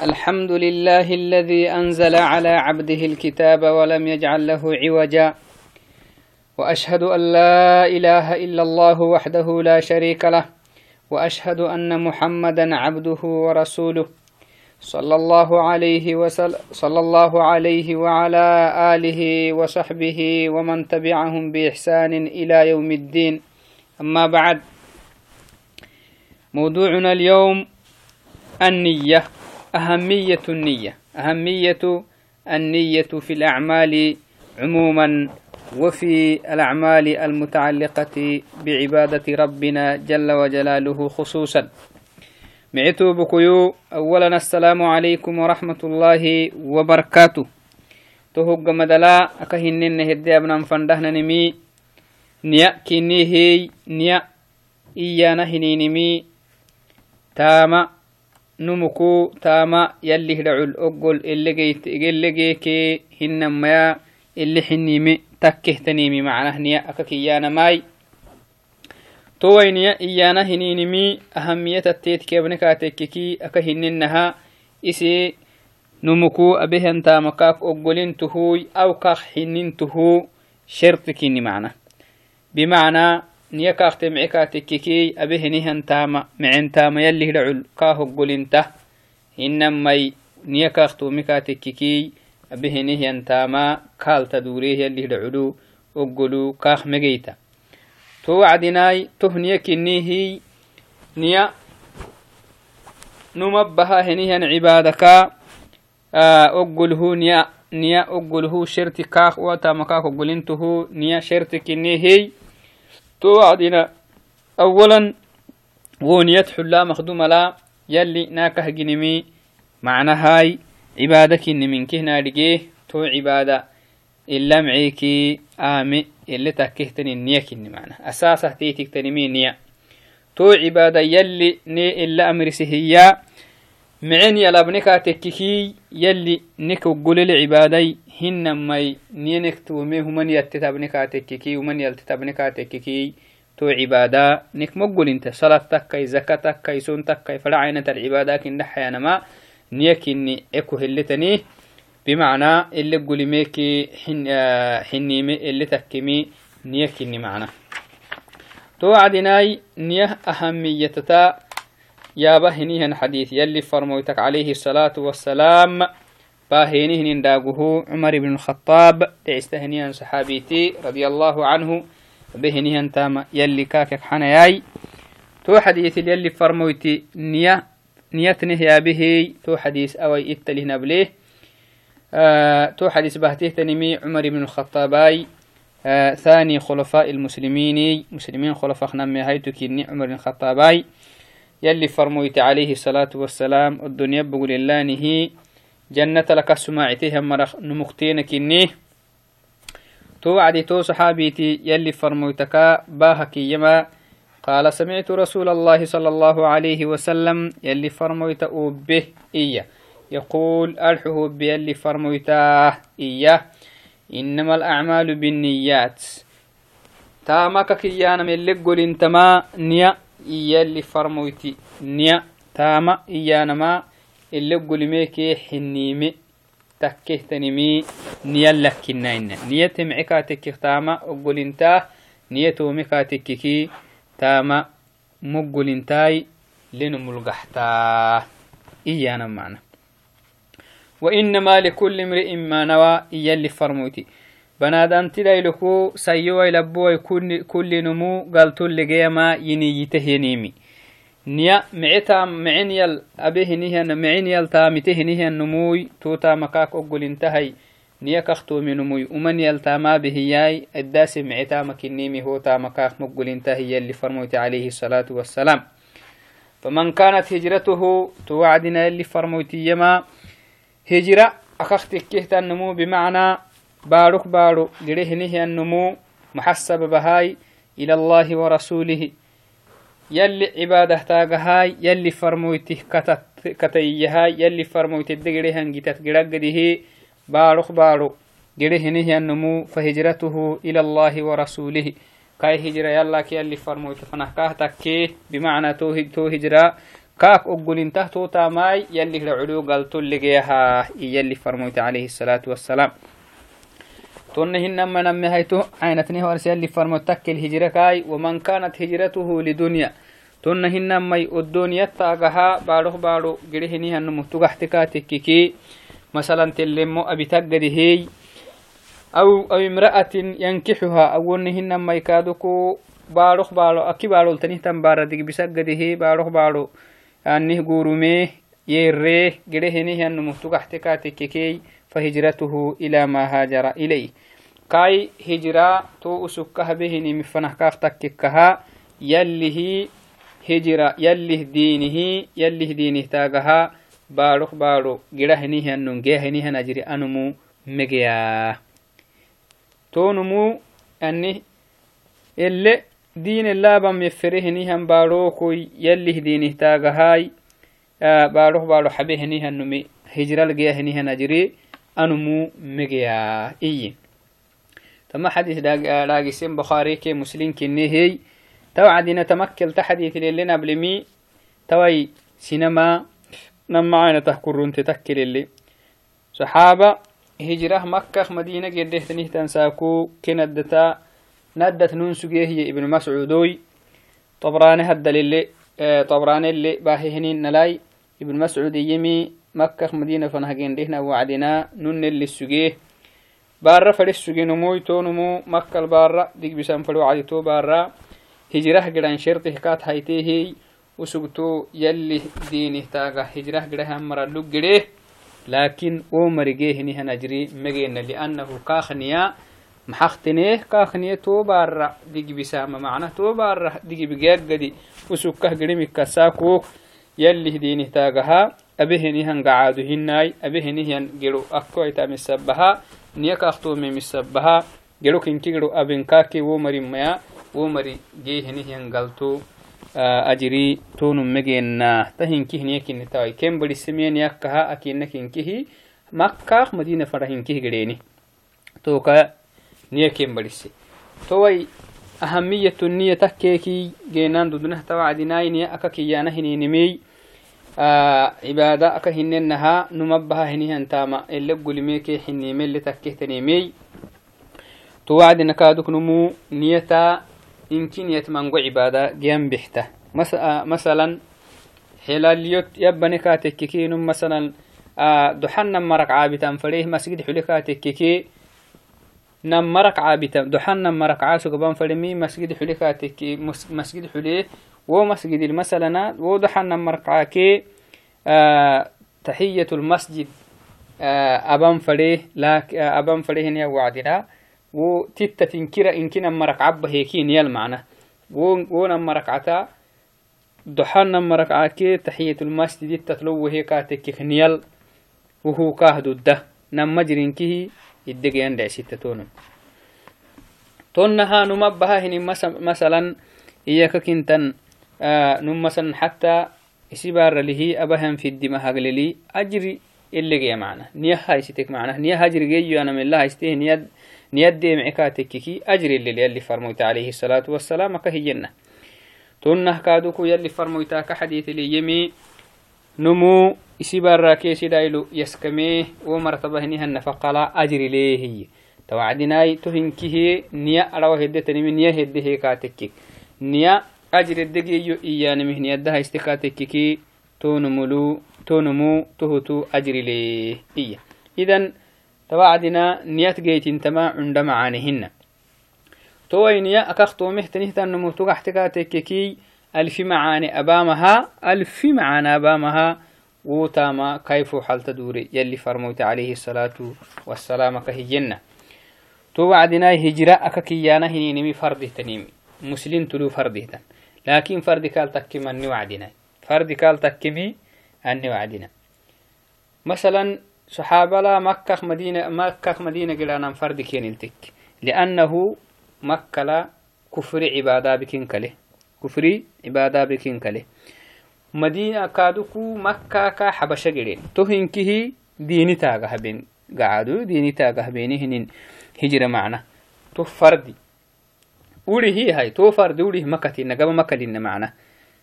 الحمد لله الذي أنزل على عبده الكتاب ولم يجعل له عوجا. وأشهد أن لا إله إلا الله وحده لا شريك له. وأشهد أن محمدا عبده ورسوله. صلى الله عليه وسلم صلى الله عليه وعلى آله وصحبه ومن تبعهم بإحسان إلى يوم الدين. أما بعد موضوعنا اليوم النية. أهمية النية. أهمية النية في الأعمال عموما وفي الأعمال المتعلقة بعبادة ربنا جل وجلاله خصوصا. معتو بكيو. أولا السلام عليكم ورحمة الله وبركاته. تهج مدلا. أكهنن هدي أبنا فندهن نمي. نيا كني هي. نيا إيانا هنينمي تاما. Numuku tama yalli hidacul oggol elegeeke hinamaya ili xinime takkehtanimi macnah niya aka kiyanamai. Towayniya iyana hininimi ahamiyatateetkebnekaatekkeki aka hininaha isi numuku abehen tamakak oggolintuhuy aw kak hinintuhu shertikini macnah. Bimacnaa niya kaakte mice kaatekkekey abehenihan taama micen taama yalli hidhacul kaa hoggolinta hinamai niya kaaktomi kaatekkekey abehenihyan taama kaalta duureh yalli hidhaculu oggolu kaak megeyta to wacdinaai toh niya kinihi niya numabbaha henihan cibaadaka oggolhu niya niya oggolhu sherti kaak wataama kaak oggolintuhu niya sherti kinihiy تو عدنا أولا ونيت حلا مخدوم لا يلي ناكه جنمي. معنى هاي عبادك من كهنا لقيه تو عبادة. إلا معيكي آمي اللي تكهتني النيك معنى. أساسه تيتك تنمي نية تو عبادة يلي ني إلا أمر سهيا نكو قول العبادي هن ماي نينك تومي ومن يتتبنكا تككي ومن يلتتبنكا تككي. تو عبادة نك مقول انت صلاة تكاي زكاة تكاي سون تكاي فلا عينة العبادة كن نحيا نما. نيك إني إكو هلتني. بمعنى اللي قولي ميكي حن حنيمي اللي تكمي نيك إني معنى تو عدناي نيه أهمية يابا هنيهن حديث يلي فرموتك عليه الصلاة والسلام. باهينهن داقه عمر بن الخطاب تعستهنيان صحابيتي رضي الله عنه. بهنهن تاما يلي كاكك حناياي تو حديث يلي فرموتي نية نيتنه يا به. تو حديث أوي إتله نبليه آه تو حديث بهته تنمي عمر بن الخطاباي. آه ثاني خلفاء المسلمين مسلمين خلفاء نمي كيني عمر بن الخطاباي. يلي فرمويت عليه الصلاة والسلام الدنيا بقول الله نهي جنة لك سماعتها مرخ نمختينك إني تو عدي تو صحابيتي يلي فرمويتك باهك يما. قال سمعت رسول الله صلى الله عليه وسلم يلي فرمويت به إياه. يقول أرحه بيلي فرمويتاه إياه. إنما الأعمال بالنيات. تامك كيانا من قول إنتما نيا. iyalli farmoyti niya taama iyanama ile gulimeke xinime takkehtanimi niya lakkinaina niya temce kaatekkik taama ogolintaa niya toome kaatekkiki taama moggolintaai lenu mulgaxtaa iyana macna وإنما لكل امرئ ما نوى يلي فرموتي بنادم تلايلكو سيوي لبوي كل نمو قالتو لقيما ينيته ينيمي نيا معتا معين يل أبيه نيهن معين يل تامته نيهن نموي توتا مكاك أقول انتهي نيا كختو من نموي ومن يل تاما به ياي الداس معتا مكنيمي هو تا مكاك مقول انتهي يلي فرموت عليه الصلاة بارك بارو جريهنه النمو محسب بهاي إلى الله ورسوله. يلي عبادة تاغهاي يلي فرمويته كتيهاي يلي فرمويته دقريهن جتت قرقده بارك بارو جريهنه النمو فهجرته إلى الله ورسوله. كاي هجرة يلا كي يلي فرمويته فنحكاه تكيه بمعنى تو هجرة كاك أقولنته توتا ماي يلي رعلو قلتو لقيها يلي فرموت عليه الصلاة والسلام. تنهن نما نمي هيتو عينتني ورسي يلي فرموت تكل هجرة كاي ومن كانت هجرته لدنيا. تنهن نما الدنيا تاقها بارو بارو قريهني هنو متوقحتكا تككي مثلا تلمو أبي تقدي هي. أو أو امرأة ينكحها أو نهن نما يكادوكو. بارو بارو أكي بارو تنه تنبارا ديك بسقدي هي بارو. بارو أنه قورميه يريه قريهني هنو متوقحتكا تككي فهجرته إلى ما هاجر إليه. كاي هجرة تو أسكها بهني مفنح كاف تككها. يليه هجرة يليه دينه يليه دينه تاغها. بارو بارو جرهني هنن جهني هنجري أنمو مجيا تو نمو أني اللي دين الله بم يفرهني هم باروكو يليه دينه تاغهاي. آه باروح بارو حبيهني هنمي هجرة لجيهني هنجري أنمو مجيا إيه تما حديث راقسين بخاري كي مسلم كني هي توعدنا تمكل تحديث لنا بلمي. توي سينما نما عين تحكرون تتكل اللي. صحابة هجرة مكة مدينة قده تنه تنساكو. كندتا ندت نون هي ابن مسعودوي. طبراني هدل اللي طبراني اللي باهي نلاي. ابن مسعود يمي مكة مدينة فنهجين دهنا وعدنا نن اللي السجيه بارا فري السجيه نمو تو نمو مكة البارا. ديك بسام فرو عدتو بارا. هجرة قران شرطه كات هايتيه وسقتو يلي دينه تاغا هجرة قران مرة لقره لكن ومرجيه نها نجري مجينا لأنه كاخنيا. محختنيه كاخنية تو بارا. ديك بسام معنا تو بجاج دي وسكه قريمك كساكو. يلي دينه تاغها abehenihan gacaadu hinai abehenihian gero akkoaita misabaha niyakaktume misabaha gero kinkigero abenkake wo mari maya wo mari geehenihian galto ajiri tonummegeenna ta hinkihiniyakinitawai ken barisemeniakkaha akina kinkihi makkaak madina fara hinkih gereeni toka niya ken barise towai ahamiyatu niya takkeeki geenaan dudunah tawacdinayi niya aka kiyaana hininimey عبادة أكا هننها نمبها هني هنتاما. اللي قلميكي حني ملي تكيه تنيمي توعد نكادك نمو نيتا يمكن يتمنقو عبادة جيم بحته مثلا حلاليوت يبني كاتككي نم مثلا دحنا مرق عابتا فريه مسجد حلي كاتككي نم مرق عابتا دحنا مرق عاسو قبان فرمي مسجد حلي كاتكي مسجد ومسجد المسألة ودحنا مرقعاكي آه تحية المسجد آه أبان فريه لاك آه أبان فريه نيا وعدنا وتتا تنكرا إن كنا مرق عبه هيكي نيا المعنى ونما ركعتا دحنا مرقعاكي تحية المسجد تتلو هيكا تكيك نيال وهو كاهدو ده نم مجرين كيه الدقيان دع ستة تونها نمبها هني مثلا إياك كنتن. نم مثلا حتى إسبار له أبهم في الدماء هقللي أجري اللي جي معنا. نيه هاي ستك معنا نيه هجر جي أنا من الله استيه نيد نيد دي معكاتك أجري اللي يلي فرموت عليه الصلاة والسلام كهينا تنه كادوكو يلي فرموتا حديث لي يمي نمو إسبار راكيسي دايلو يسكميه ومرتبه نيها النفقلا أجري ليه توعدناي تهنكيه نيا أروا هدتني من نيا هده كاتك نيا أجر الدقيو إيان مهني أدها استكاتككي تونملو تونمو تهتو أجر لي إيا. إذن توعدنا نيات جيت تما عند معانهن توي نيا أكختو مهتنه تنمو تكحتكاتككي ألف معاني أبامها ألف معاني أبامها وتاما كيف حال تدوري يلي فرموت عليه الصلاة والسلام كهينا توعدنا هجرة لكن فرد قال تكيم أني وعدنا. فرد قال تكيمي أني وعدنا. مثلا صحابة لا مكة مدينة مكة مدينة قلانا فرد كينلتك لأنه مكة لا كفر عبادة بكين كله. كفر عبادة بكين كله. مدينة كادوكو مكة كا حبشة قلين تهنكه ديني تاغه بين قعدوا ديني تاغه بينهن هجرة معنا. تو فردي وري هي هاي تو فرد وري مكتي نقب مكلين معنا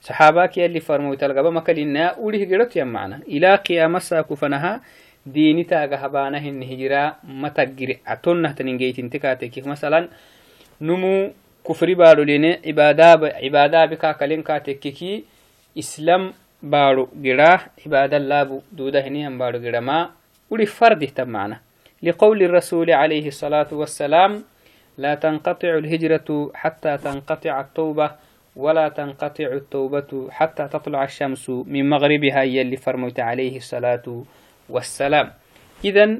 صحاباك يلي فرمو تلقى ما كلنا وليه قرت معنا إلى قيام ساكو فنها ديني تاغا هبانا هن هجرا ما تقري عطونا تنجيت انتكاتك مثلا نمو كفري بارو لين عبادة عبادة بكا كلين كاتككي إسلام بارو قراه عبادة لابو دودة هنيهم بارو قرا ما ولي فرد معنا لقول الرسول عليه الصلاة والسلام لا تنقطع الهجرة حتى تنقطع التوبة ولا تنقطع التوبة حتى تطلع الشمس من مغربها يلي فرميت عليه الصلاة والسلام. إذا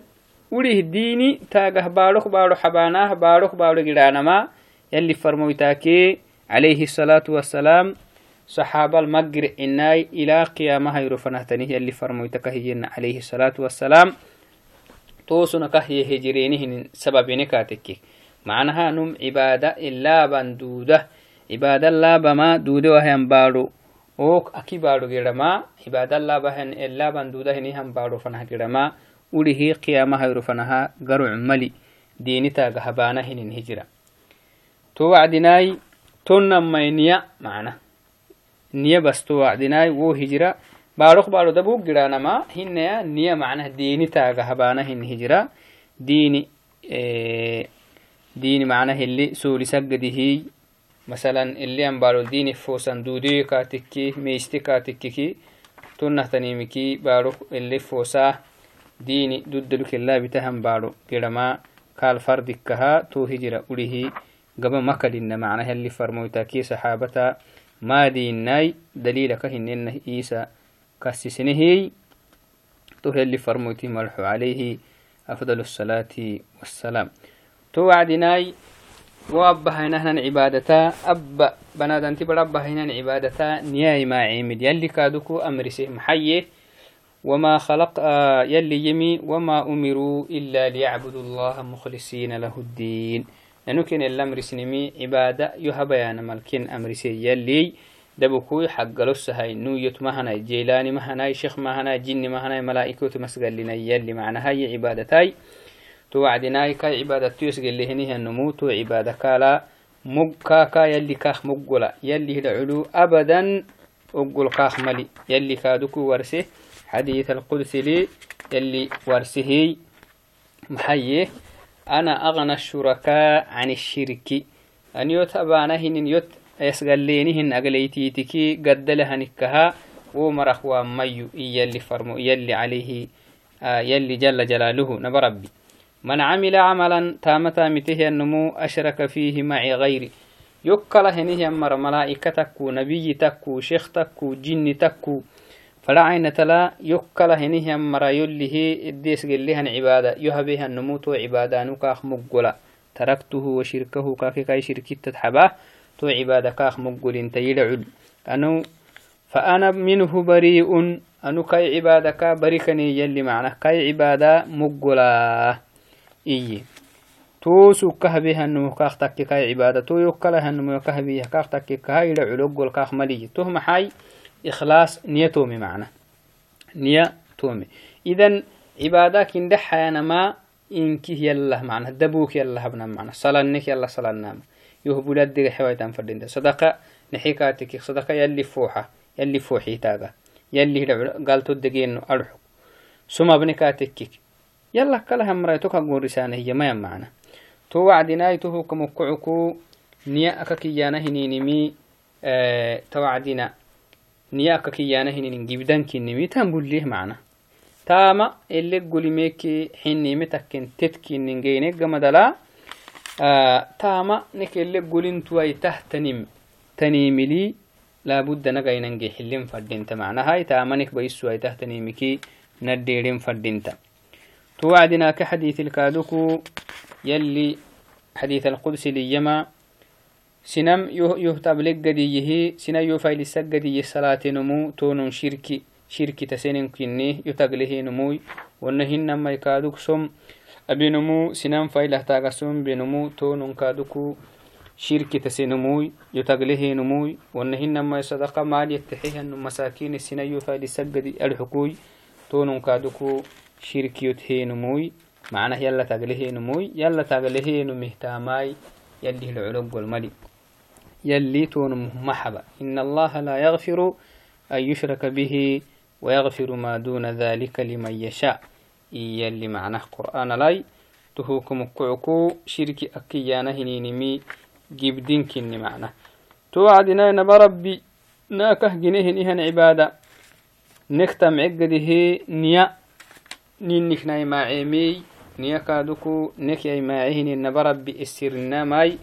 وليه الديني تاقه بارك بارو حباناه بارك بارو قرانما يلي فرمويتاكي عليه الصلاة والسلام صحابة المقر إناي إلى قيامها يرفنهتني يلي فرمويتك هي عليه الصلاة والسلام. توسنا كهي هجرينه سبب نكاتك معناها نم عبادة إلا بندودة عبادة لا بما دودة وهي بارو اوك أكي بارو جرما عبادة لا بهن إلا بندودة هني هم بارو فنها جرما وليه قيامها يرفنها قرع ملي ديني تاغ هبانا هن هجرة تو وعدناي تنمي نيا معنا نيا بس تو وعدناي وو هجرة بارق بارو دبوك جرانما هن نيا معنا ديني تاغ هبانا هجرة ديني إيه ديني معناه اللي سولي سجده مثلا اللي أنبارو ديني فوسان دودي كاتكي ميستي كاتكي تنه تنيمكي بارو اللي فوسا ديني دودلك الله بتهم بارو. كرما قال فردكها تو هجرة أوليه. قبل مكدين معناه اللي فرموتاكي صحابتا ما ديناي دليلك هنن إيسا. كسسنهي تو اللي فرموتي مرحو عليه. أفضل الصلاة والسلام. تو وعدناي وأبهينا هنا عبادتا أب بنادن تبر أبهينا عبادتا نياي ما عيمد. يلي كادوكو أمرسه محيه وما خلق آه يلي يمي وما أمروا إلا ليعبدوا الله مخلصين له الدين. لنكن الأمر سنمي عبادة يهبيان ملكين أمر يلي دبكوي حق لسها نوية مهنا جيلاني مهنا شيخ مهنا جن مهنا ملائكة مسجل لنا يلي معناها هي عبادتاي. تو وعدناي كاي عبادة تيوس اللي هنيه النمو عبادة كالا مج كاكا يلي كاخ مقولا يلي العلو أبدا أقول كاخ ملي يلي كادوكو ورسه حديث القدس لي يلي ورسه محيه أنا أغنى الشركاء عن الشرك. أن يوت أبانا هن يوت يسقلينهن أقليتيتكي قد لهنكها ومرخ وميو يلي فرمو يلي عليه آه يلي جل جلاله نبربي. من عمل عملا تامتا مته النمو أشرك فيه معي غيري. يكلا هنيه أمر ملائكة تكو نبي تكو شيخ تكو جن تكو. فلا عين تلا يكلا هنيه أمر يله إديس قليها عبادة. يهبها النمو تو عبادة نكاخ مقلا تركته وشركه كاكي كاي شركي تتحباه تو عبادة كاخ مقل تيلعل. أنو فأنا منه بريء. أنو كاي عبادة كا بريكني يلي معنى. كاي عبادة مقلا إيه تو سكه بها النمو كاخ تككا عبادة تو يكلا كاه بها كاخ تككا إلى علوق والكاخ ملي تهم حي إخلاص نية تومي معنا نية تومي إذن عبادة كندح أنا ما إنك يلا معنا دبوك يلا هبنا معنا صلانك يلا صلانا يهبو لدك حوايتان فردين صدقة نحيكاتك صدقة يلي فوحة يلي فوحي تاغا يلي قالتو الدقين أرحو سما بنكاتك يلا رايتوك أقول رسانة هي ما يمعنا. تو وعدنا يتوه كمكعكو نيا أككيانا هنينمي آه توعدنا نيا أككيانا هنين جبدان كنمي تنبول ليه معنا. تاما اللي قولي ميكي حيني متكن تتكين نجيني قمدلا آه تاما نك اللي قولين توي تهتنم تنيملي لابد نقاي ننجي حلين فردينتا معنا. هاي تاما نك بيسوي تهتنيمكي نديرين فردينتا. توعدنا كحديث الكادوكو يلي حديث القدس ليما سنم يهتب لقديه سنا يفايل السقدي الصلاة نمو تون شركي شركي تسنن كني يتقله نموي ونهن ما يكادوك سم. أبي نمو سنم فايله تاقسم بنمو تون كادوكو شركي تسنموي يتقله نموي ونهن ما صدقة مال يتحيه مساكين. سنا يفايل السقدي الحكوي تون كادوكو shirkiyot heenumuy macnah yala tagle heenumuy yala tagle heenu mihtaamay yalih lcologol mali يلي تون محبة إن الله لا يغفر أن يشرك به ويغفر ما دون ذلك لمن يشاء يلي معناه قرآن لاي تهوكم كعكو شركي أكيانا هنينمي جبدين كني معناه توعدنا نبربي ناكه جنيه نهن عبادة نكتم عقده نيا نينك ناي معيمي نيا كادوكو نكي معيهن نبربي السرنا ماي.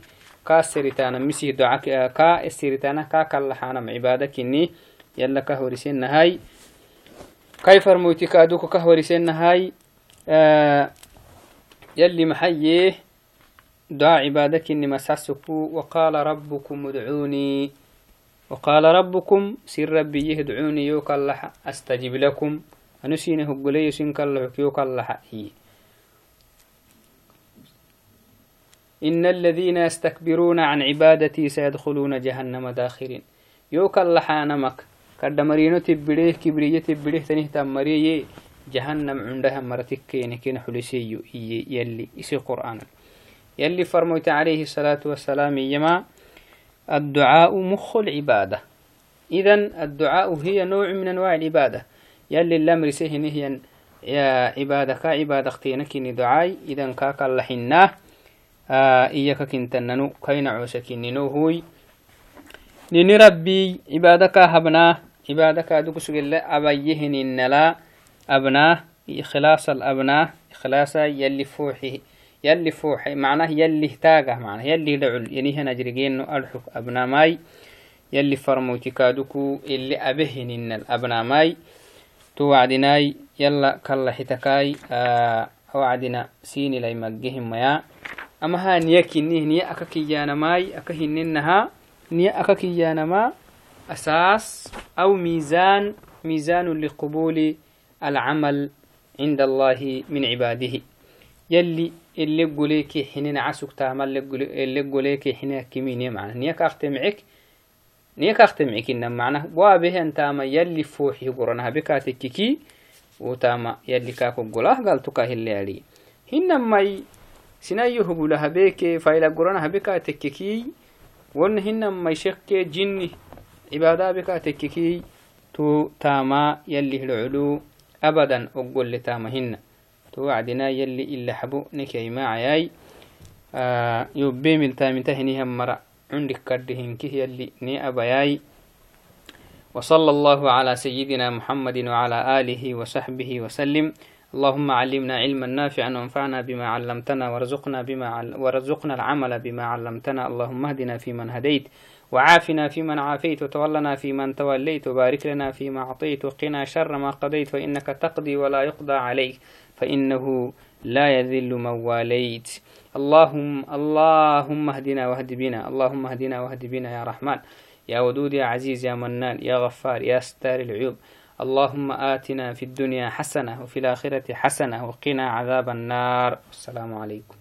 كاسرتانا مسيه دعاك كا السرتانا كا كاللحانا عبادة كني يلا كهورسين هاي كيف رموتي كادوكو كهورسين هاي آه يلي محيه دعاء عبادك إني مساسكو وقال ربكم ادعوني. وقال ربكم سر ربي يهدعوني يوك الله أستجب لكم. سنك الله يوك الله إن الذين يستكبرون عن عبادتي سيدخلون جهنم داخرين. حانمك. كرد مرينو تبريه كبرية تبريه تنه تمريه جهنم عندها مرتك كين حلسيو يلي إسي قرآن. يلي فرموت عليه الصلاة والسلام يما الدعاء مخ العبادة. إذا الدعاء هي نوع من أنواع العبادة. يلي الأمر سهن هي يا عبادة كا عبادة اختينك دعاي إذا كاك اللحناه آه إياك كنتننو كين عوسك ننو هوي. نيني ربي عبادك هبناه عبادك دوك سجل أبيهن النلا أبناه إخلاص الأبناه إخلاصا يلي فوحي يلي فوحي معناه يلي تاقه معناه يلي دعل يعني هنا جريجين أرحك أبنا ماي يلي فرموتي كادوكو اللي أبهن إن الأبنا ماي. تو وعدناي يلا كلا حتكاي آه وعدنا سيني لي مجهم ميا. أما ها نيكي نيه نيا أكاكيانا ماي أكاهننها نيا أكاكيانا ما. أساس أو ميزان ميزان لقبول العمل عند الله من عباده. يلي اللي قوليك حنين عسوك تعمل اللي قوليك حنين كمين معنى نيك أختمعك. نيك أختمعك إنما معنى وابه أنت ما يلي فوحي قرنها بكا تككي وتاما يلي كاكو قلاه قال تكا اللي علي هنما سنايو هبولها بيك فايلا قرنها بكا تككي ون هنما يشك جني عبادة بكا تككي تو تاما يلي العلو أبدا أقول لتامهن توعدنا يلي إلا حبو نكي ما عياي. آه يوبي من تامنتهني هم مرع عندك كردهن كه يلي ني أبياي. وصلى الله على سيدنا محمد وعلى آله وصحبه وسلم. اللهم علمنا علما نافعا وانفعنا بما علمتنا وارزقنا بما عل... وارزقنا العمل بما علمتنا. اللهم اهدنا فيمن هديت وعافنا فيمن عافيت وتولنا فيمن توليت وبارك لنا فيما أعطيت وقنا شر ما قضيت. فإنك تقضي ولا يقضى عليك. فإنه لا يذل من واليت. اللهم اللهم اهدنا واهد بنا. اللهم اهدنا واهد بنا يا رحمن. يا ودود يا عزيز يا منان يا غفار يا ستار العيوب. اللهم آتنا في الدنيا حسنة وفي الآخرة حسنة وقنا عذاب النار. السلام عليكم.